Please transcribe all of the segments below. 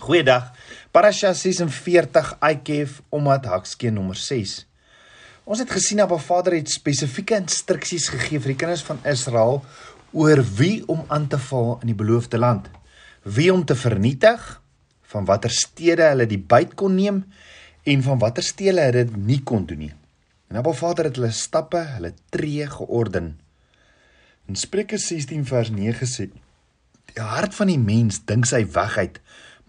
Goeiedag. Parasha 46 Ikef omdat Hakskeen nommer 6. Ons het gesien dat Abba Vader het spesifieke instruksies gegee vir die kinders van Israel oor wie om aan te val in die beloofde land. Wie om te vernietig, van watter stede hulle die byt kon neem en van watter stede hulle dit nie kon doen nie. En Abba Vader het hulle stappe, hulle tree georden. In Spreuke 16 vers 9 sê: Die hart van die mens dink sy weg uit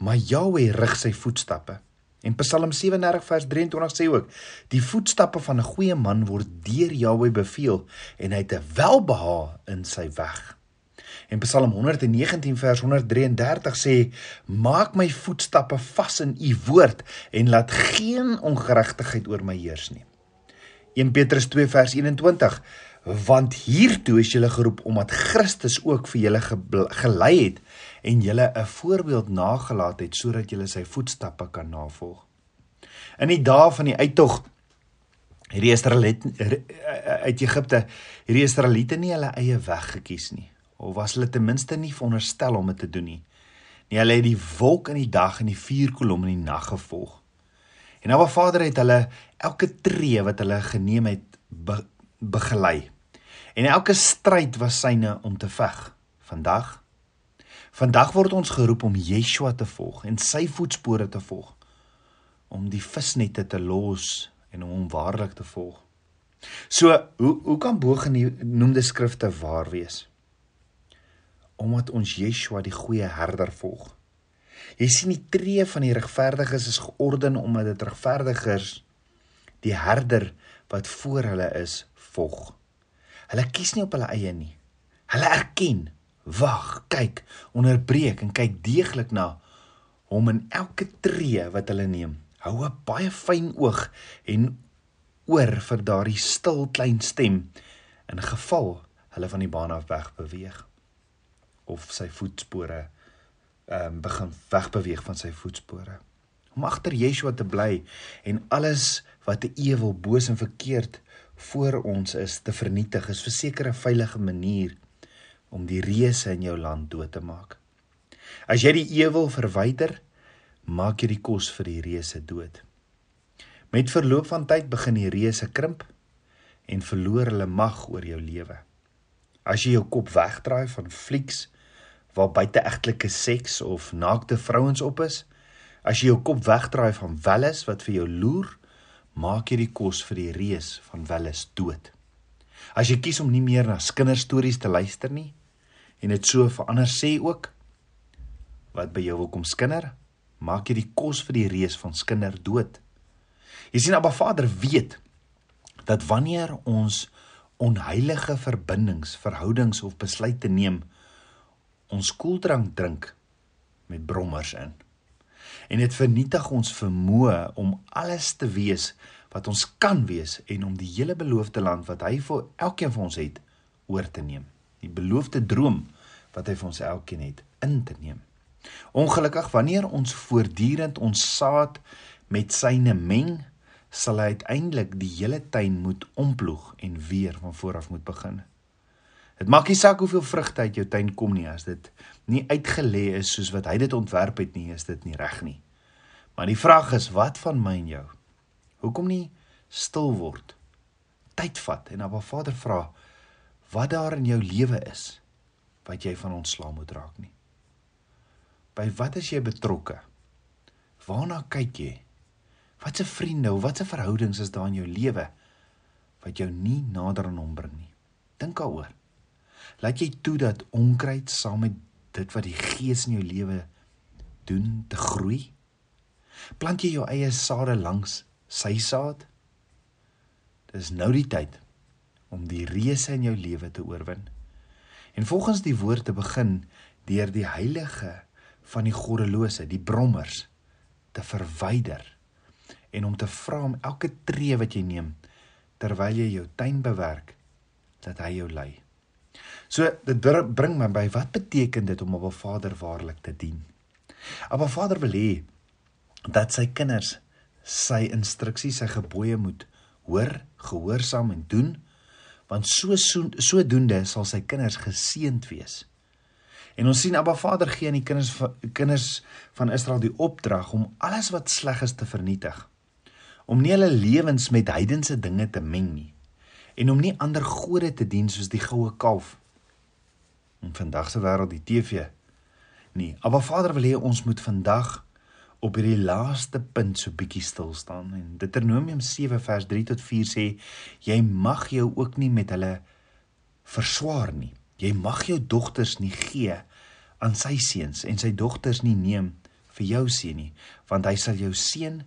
maar Jahweh rig sy voetstappe. En Psalm 37 vers 23 sê ook: Die voetstappe van 'n goeie man word deur Jahweh beveel en hy het 'n welbehae in sy weg. En Psalm 119 vers 133 sê: Maak my voetstappe vas in u woord en laat geen ongeregtigheid oor my heers nie. 1 Petrus 2 vers 21 want hiertoe is julle geroep omdat Christus ook vir julle gelei het en julle 'n voorbeeld nagelaat het sodat julle sy voetstappe kan navolg. In die dae van die uittog hierdie Israeliete uit Egipte, hierdie Israeliete nie hulle eie weg gekies nie of was hulle ten minste nie veronderstel om dit te doen nie. Nie hulle het die wolk in die dag en die vuurkolom in die nag gevolg. En nou wat Vader het hulle elke tree wat hulle geneem het be, begelei. En elke stryd was syne om te veg. Vandag vandag word ons geroep om Yeshua te volg en sy voetspore te volg om die visnette te los en om hom waarlik te volg. So, hoe hoe kan bogenoemde skrifte waar wees? Omdat ons Yeshua die goeie herder volg. Jy sien die tree van die regverdiges is georden omdat dit regverdigers die herder wat voor hulle is volg. Hulle kies nie op hulle eie nie. Hulle erken, wag, kyk, onderbreek en kyk deeglik na hom in elke tree wat hulle neem. Hou 'n baie fyn oog en oor vir daardie stil klein stem in geval hulle van die baan af weg beweeg of sy voetspore ehm um, begin wegbeweeg van sy voetspore om agter Yeshua te bly en alles wat 'n ewel boos en verkeerd voor ons is te vernietig is verseker 'n veilige manier om die reuse in jou land dood te maak. As jy die ewel verwyder, maak jy die kos vir die reuse dood. Met verloop van tyd begin die reuse krimp en verloor hulle mag oor jou lewe. As jy jou kop wegdraai van flieks waar buiteegtelike seks of naakte vrouens op is, as jy jou kop wegdraai van welles wat vir jou loer, maak jy die kos vir die reus van Welles dood. As jy kies om nie meer na kinderstories te luister nie en dit so verander sê ook wat by jou wil kom skinder, maak jy die kos vir die reus van skinder dood. Jy sien Abba Vader weet dat wanneer ons onheilige verbindings, verhoudings of besluite neem, ons koeldrank drink met brommers in en dit vernietig ons vermoë om alles te wees wat ons kan wees en om die hele beloofde land wat hy vir elkeen van ons het oor te neem. Die beloofde droom wat hy vir ons elkeen het in te neem. Ongelukkig wanneer ons voortdurend ons saad met syne meng, sal hy uiteindelik die hele tuin moet omploeg en weer van voor af moet begin. Dit maak nie saak hoeveel vrugte uit jou tuin kom nie as dit nie uitgelê is soos wat hy dit ontwerp het nie, is dit nie reg nie. Maar die vraag is, wat van my en jou? Hoekom nie stil word? Tyd vat en Abba Vader vra wat daar in jou lewe is wat jy van ontslaa moet raak nie. By wat is jy betrokke? Waarna kyk jy? Watse vriende of watse verhoudings is daar in jou lewe wat jou nie nader aan hom bring nie? Dink daaroor. Laat jy toe dat onkruid saam met dit wat die Gees in jou lewe doen te groei? Plant jy jou eie sade langs sy saad? Dis nou die tyd om die reuse in jou lewe te oorwin. En volgens die woord te begin deur die heilige van die goddelose, die brommers te verwyder en om te vra om elke tree wat jy neem terwyl jy jou tuin bewerk dat hy jou lei. So dit bring my by wat beteken dit om op 'n Vader waarlik te dien? 'n Vader wil hê dat sy kinders sy instruksies, sy gebooie moet hoor, gehoorsaam en doen, want so sodoende sal sy kinders geseënd wees. En ons sien Abba Vader gee aan die kinders kinders van Israel die opdrag om alles wat sleg is te vernietig. Om nie hulle lewens met heidense dinge te meng nie en om nie ander gode te dien soos die goue kalf. In vandag se wêreld die TV. Nee, Abba Vader wil hê ons moet vandag op hierdie laaste punt so bietjie stil staan en Deuteronomium 7 vers 3 tot 4 sê jy mag jou ook nie met hulle verswaar nie. Jy mag jou dogters nie gee aan sy seuns en sy dogters nie neem vir jou seun nie, want hy sal jou seun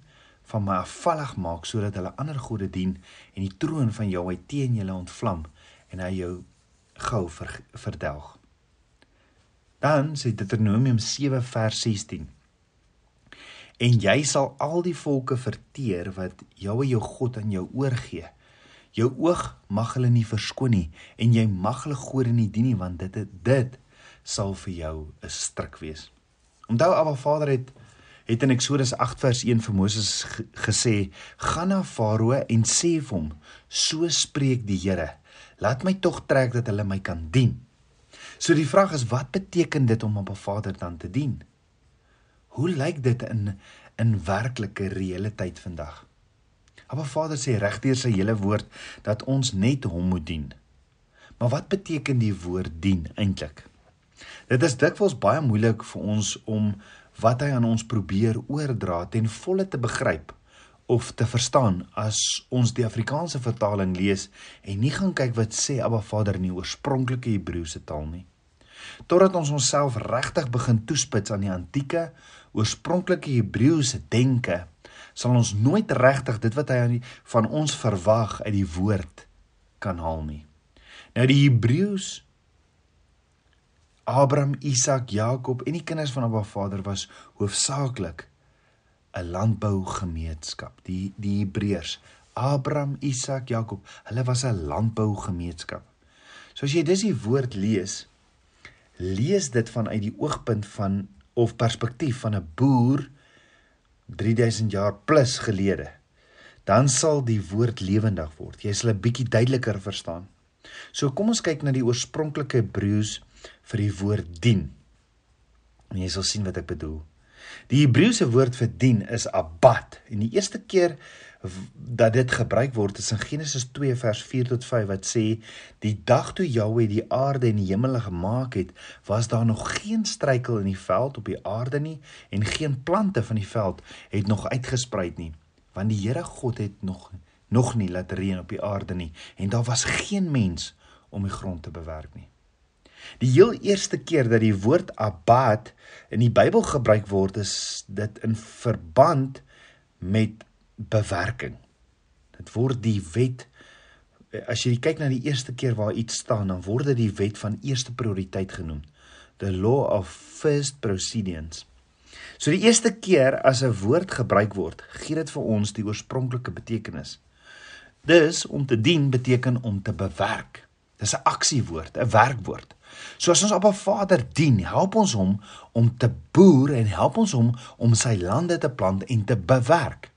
van my afvallig maak sodat hulle ander gode dien en die troon van hy teen julle ontvlam en hy jou gou ver, verdelg. Dan sê Deuteronomium 7 vers 16 En jy sal al die volke verteer wat en jou God aan jou oorgee Jou oog mag hulle nie verskoon nie en jy mag hulle gode nie dien nie want dit dit sal vir jou 'n stryk wees. Onthou Abba Vader het het in Eksodus 8 vers 1 vir Moses gesê: "Gaan na Farao en sê vir hom: So spreek die Here: Laat my tog trek dat hulle my kan dien." So die vraag is: Wat beteken dit om Abba Vader dan te dien? Hoe lyk dit in in werklike reële tyd vandag? Abba Vader sê regdeur sy hele woord dat ons net hom moet dien. Maar wat beteken die woord dien eintlik? Dit is dikwels baie moeilik vir ons om wat hy aan ons probeer oordra ten volle te begryp of te verstaan as ons die Afrikaanse vertaling lees en nie gaan kyk wat sê Abba Vader in die oorspronklike Hebreëse taal nie. Totdat ons onsself regtig begin toespits aan die antieke oorspronklike Hebreëse denke sal ons nooit regtig dit wat hy van ons verwag uit die woord kan haal nie. Nou die Hebreëus Abraham, Isak, Jakob en die kinders van Abba Vader was hoofsaaklik 'n landbougemeenskap. Die die Hebreërs, Abraham, Isak, Jakob, hulle was 'n landbougemeenskap. So as jy dis die woord lees, lees dit vanuit die oogpunt van of perspektief van 'n boer 3000 jaar plus gelede, dan sal die woord lewendig word. Jy sal 'n bietjie duideliker verstaan. So kom ons kyk na die oorspronklike Hebreëus vir die woord dien. En jy sal sien wat ek bedoel. Die Hebreëse woord vir dien is abad en die eerste keer dat dit gebruik word is in Genesis 2 vers 4 tot 5 wat sê die dag toe Jahweh die aarde en die hemele gemaak het was daar nog geen struikel in die veld op die aarde nie en geen plante van die veld het nog uitgespreid nie want die Here God het nog nog nie laat reën op die aarde nie en daar was geen mens om die grond te bewerk nie Die heel eerste keer dat die woord abad in die Bybel gebruik word is dit in verband met bewerking. Dit word die wet as jy kyk na die eerste keer waar iets staan, dan word dit die wet van eerste prioriteit genoem. The law of first precedence. So die eerste keer as 'n woord gebruik word, gee dit vir ons die oorspronklike betekenis. Dus om te dien beteken om te bewerk. Dis 'n aksiewoord, 'n werkwoord. So as ons op 'n Vader dien, help ons hom om te boer en help ons hom om sy lande te plant en te bewerk.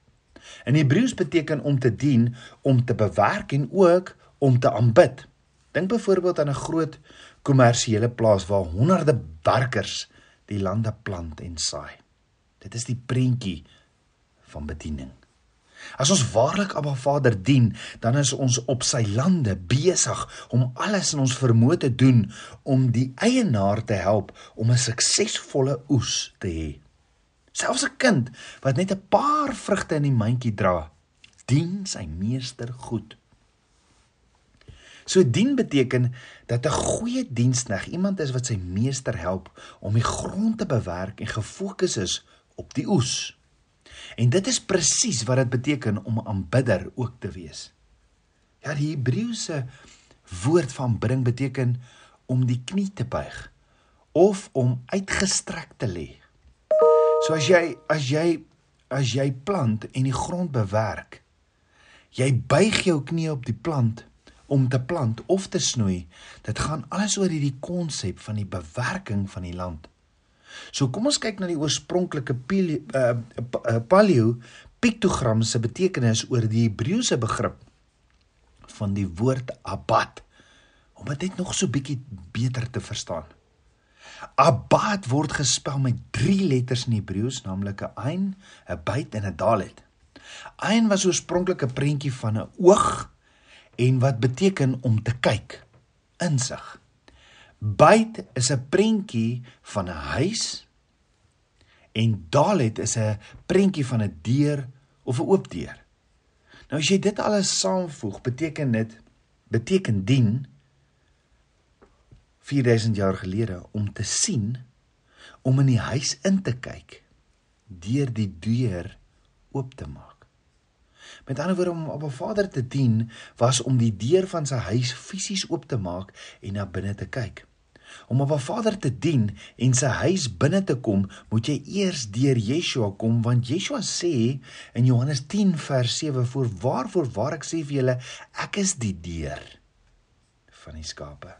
In Hebreëus beteken om te dien, om te bewerk en ook om te aanbid. Dink byvoorbeeld aan 'n groot kommersiële plaas waar honderde werkers die lande plant en saai. Dit is die prentjie van bediening. As ons waarlik Abba Vader dien, dan is ons op sy lande besig om alles in ons vermoë te doen om die eienaar te help om 'n suksesvolle oes te hê. Selfs 'n kind wat net 'n paar vrugte in die mandjie dra, dien sy meester goed. So dien beteken dat 'n goeie dienskneg iemand is wat sy meester help om die grond te bewerk en gefokus is op die oes. En dit is presies wat dit beteken om 'n aanbidder ook te wees. Ja, die Hebreëse woord van bring beteken om die knie te buig of om uitgestrek te lê. So as jy as jy as jy plant en die grond bewerk, jy buig jou knie op die plant om te plant of te snoei. Dit gaan alles oor hierdie konsep van die bewerking van die land. So kom ons kyk na die oorspronklike uh, paleo piktogram se betekenis oor die Hebreëse begrip van die woord abad om dit net nog so bietjie beter te verstaan. Abad word gespel met 3 letters in Hebreëus, naamlik 'n ain, 'n byt en 'n dalet. Ain was oorspronklik 'n prentjie van 'n oog en wat beteken om te kyk, insig. Byt is 'n prentjie van 'n huis en dalet is 'n prentjie van 'n deur of 'n oop deur. Nou as jy dit alles saamvoeg, beteken dit beteken dien 4000 jaar gelede om te sien om in die huis in te kyk deur die deur oop te maak. Met ander woorde om 'n Vader te dien was om die deur van sy huis fisies oop te maak en na binne te kyk. Om op 'n Vader te dien en sy huis binne te kom, moet jy eers deur Yeshua kom want Yeshua sê in Johannes 10 vers 7 voor waarvoor waar ek sê vir julle ek is die deur van die skape.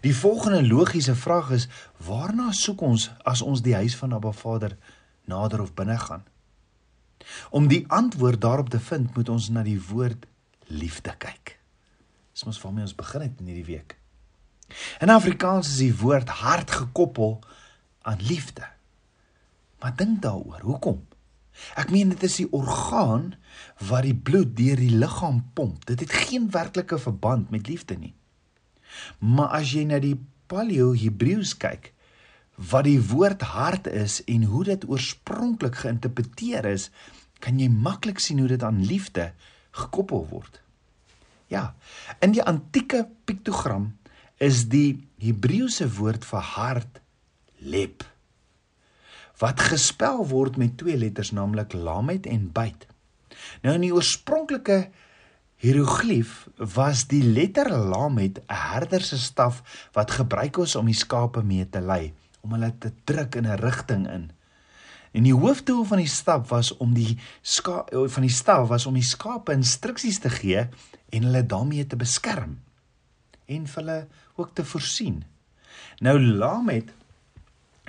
Die volgende logiese vraag is: Waarna soek ons as ons die huis van Abba Vader nader of binne gaan? Om die antwoord daarop te vind, moet ons na die woord liefde kyk. Dis mos waarmee ons begin het in hierdie week. In Afrikaans is die woord hart gekoppel aan liefde. Maar dink daaroor, hoekom? Ek meen dit is die orgaan wat die bloed deur die liggaam pomp. Dit het geen werklike verband met liefde nie. Maar as jy na die Paleo Hebreëus kyk, wat die woord hart is en hoe dit oorspronklik geïnterpreteer is, kan jy maklik sien hoe dit aan liefde gekoppel word. Ja, in die antieke piktogram is die Hebreëse woord vir hart lep wat gespel word met twee letters naamlik lamet en byt. Nou in die oorspronklike Hieroglief was die letter lam met 'n herder se staf wat gebruik is om die skape mee te lei, om hulle te druk in 'n rigting in. En die hoofdoel van die stap was om die ska van die staf was om die skape instruksies te gee en hulle daarmee te beskerm en vir hulle ook te voorsien. Nou Lamet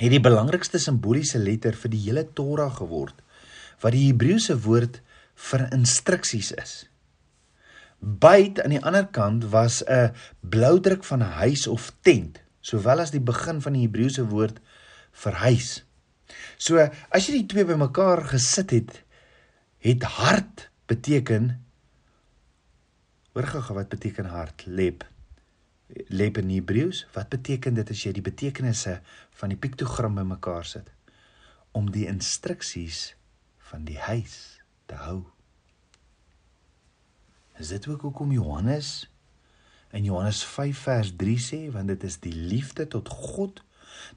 het die belangrikste simboliese letter vir die hele Torah geword wat die Hebreëse woord vir instruksies is. Byt aan die ander kant was 'n bloudruk van 'n huis of tent, sowel as die begin van die Hebreëse woord vir huis. So as jy die twee bymekaar gesit het, het hart beteken hoor gou wat beteken hart? Lep. Lep in Hebreëus, wat beteken dit as jy die betekenisse van die piktogram bymekaar sit om die instruksies van die huis te hou? Is dit ook hoekom Johannes in Johannes 5 vers 3 sê want dit is die liefde tot God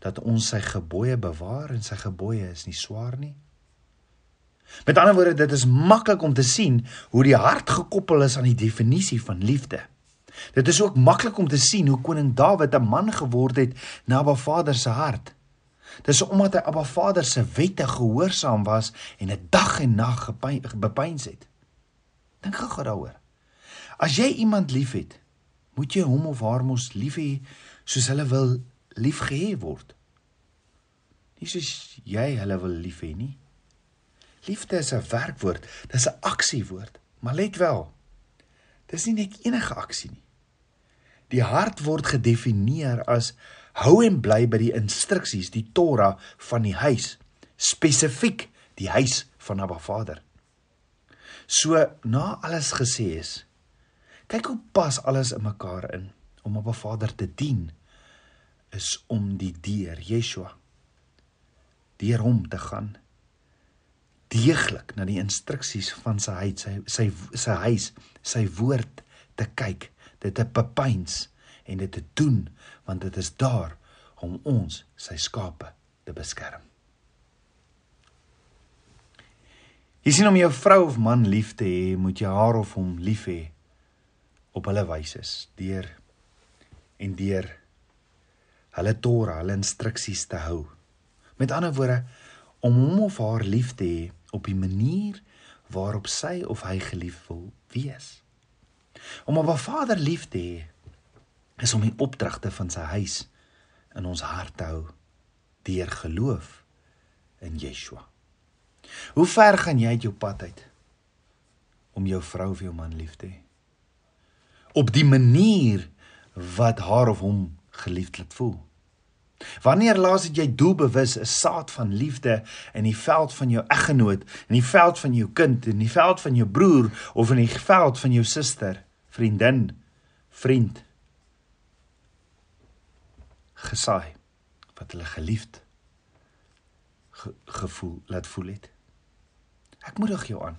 dat ons sy gebooie bewaar en sy gebooie is nie swaar nie. Met ander woorde dit is maklik om te sien hoe die hart gekoppel is aan die definisie van liefde. Dit is ook maklik om te sien hoe koning Dawid 'n man geword het na Abba Vader se hart. Dis omdat hy Abba Vader se wette gehoorsaam was en 'n dag en nag bepeins het. Dink gou daaroor. As jy iemand liefhet, moet jy hom of haar mos lief hê soos hulle wil liefgehê word. Nie soos jy hulle wil lief hê nie. Liefde is 'n werkwoord, dis 'n aksiewoord, maar let wel. Dis nie net enige aksie nie. Die hart word gedefinieer as hou en bly by die instruksies, die Torah van die huis, spesifiek die huis van Abba Vader. So na alles gesê is, Kyk hoe pas alles in mekaar in om 'n Vader te dien is om die deur Yeshua deur hom te gaan deeglik na die instruksies van sy huis sy sy sy huis sy woord te kyk dit te bepeins en dit te doen want dit is daar om ons sy skape te beskerm Jy sien om jou vrou of man lief te hê, moet jy haar of hom lief hê op hulle wyses deur en deur hulle Torah, hulle instruksies te hou. Met ander woorde om hom of haar lief te hê op die manier waarop sy of hy geliefd wil wees. Om 'n Vader lief te hê is om die opdragte van sy huis in ons hart te hou deur geloof in Yeshua. Hoe ver gaan jy uit jou pad uit om jou vrou of jou man lief te hê? op die manier wat haar of hom geliefd laat voel. Wanneer laas het jy doelbewus 'n saad van liefde in die veld van jou eggenoot, in die veld van jou kind, in die veld van jou broer of in die veld van jou suster, vriendin, vriend gesaai wat hulle geliefd ge, gevoel laat voel het. Ek moedig jou aan.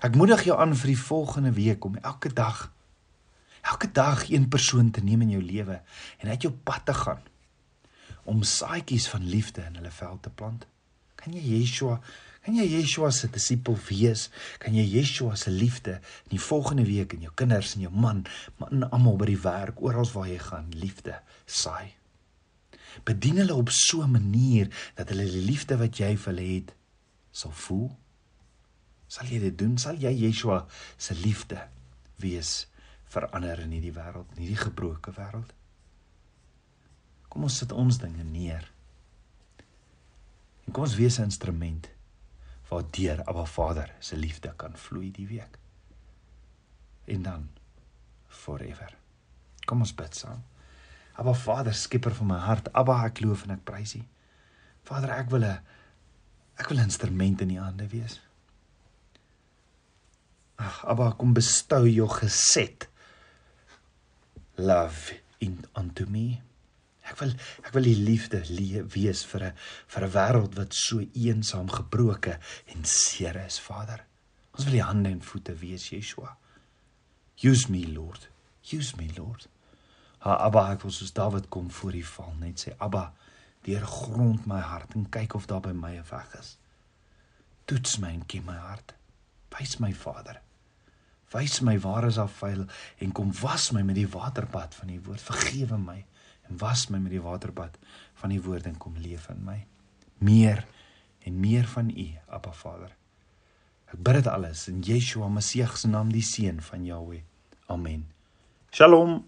Ek moedig jou aan vir die volgende week om elke dag elke dag een persoon te neem in jou lewe en uit jou pad te gaan om saadjies van liefde in hulle veld te plant. Kan jy Yeshua, kan jy Yeshua se disipel wees? Kan jy Yeshua se liefde in die volgende week in jou kinders en jou man, maar in almal by die werk, oral waar jy gaan, liefde saai. Bedien hulle op so 'n manier dat hulle die liefde wat jy vir hulle het sal voel. Sal jy dit doen? Sal jy Yeshua se liefde wees verander in hierdie wêreld, in hierdie gebroke wêreld? Kom ons sit ons dinge neer. En kom ons wees 'n instrument waardeur Abba Vader se liefde kan vloei die week. En dan forever. Kom ons bid saam. Abba Vader, skieper van my hart, Abba, ek loof en ek prys U. Vader, ek wil 'n ek wil 'n instrument in U hande wees. Ag, Abba, kom bestou jou geset love in unto me. Ek wil ek wil die liefde wees vir 'n vir 'n wêreld wat so eensaam, gebroke en seer is, Vader. Ons wil die hande en voete wees, Yeshua. Use me, Lord. Use me, Lord. Ha Abba, ek wil soos Dawid kom voor U val, net sê Abba, deur grond my hart en kyk of daar by my 'n weg is. Toets my en ken my hart. Wys my, Vader. Wys my waar is daar vuil en kom was my met die waterbad van U woord. Vergewe my en was my met die waterbad van die woord en kom leef in my. Meer en meer van U, Abba Vader. Ek bid dit alles in Yeshua Messie se naam, die seun van Jahweh. Amen. Shalom.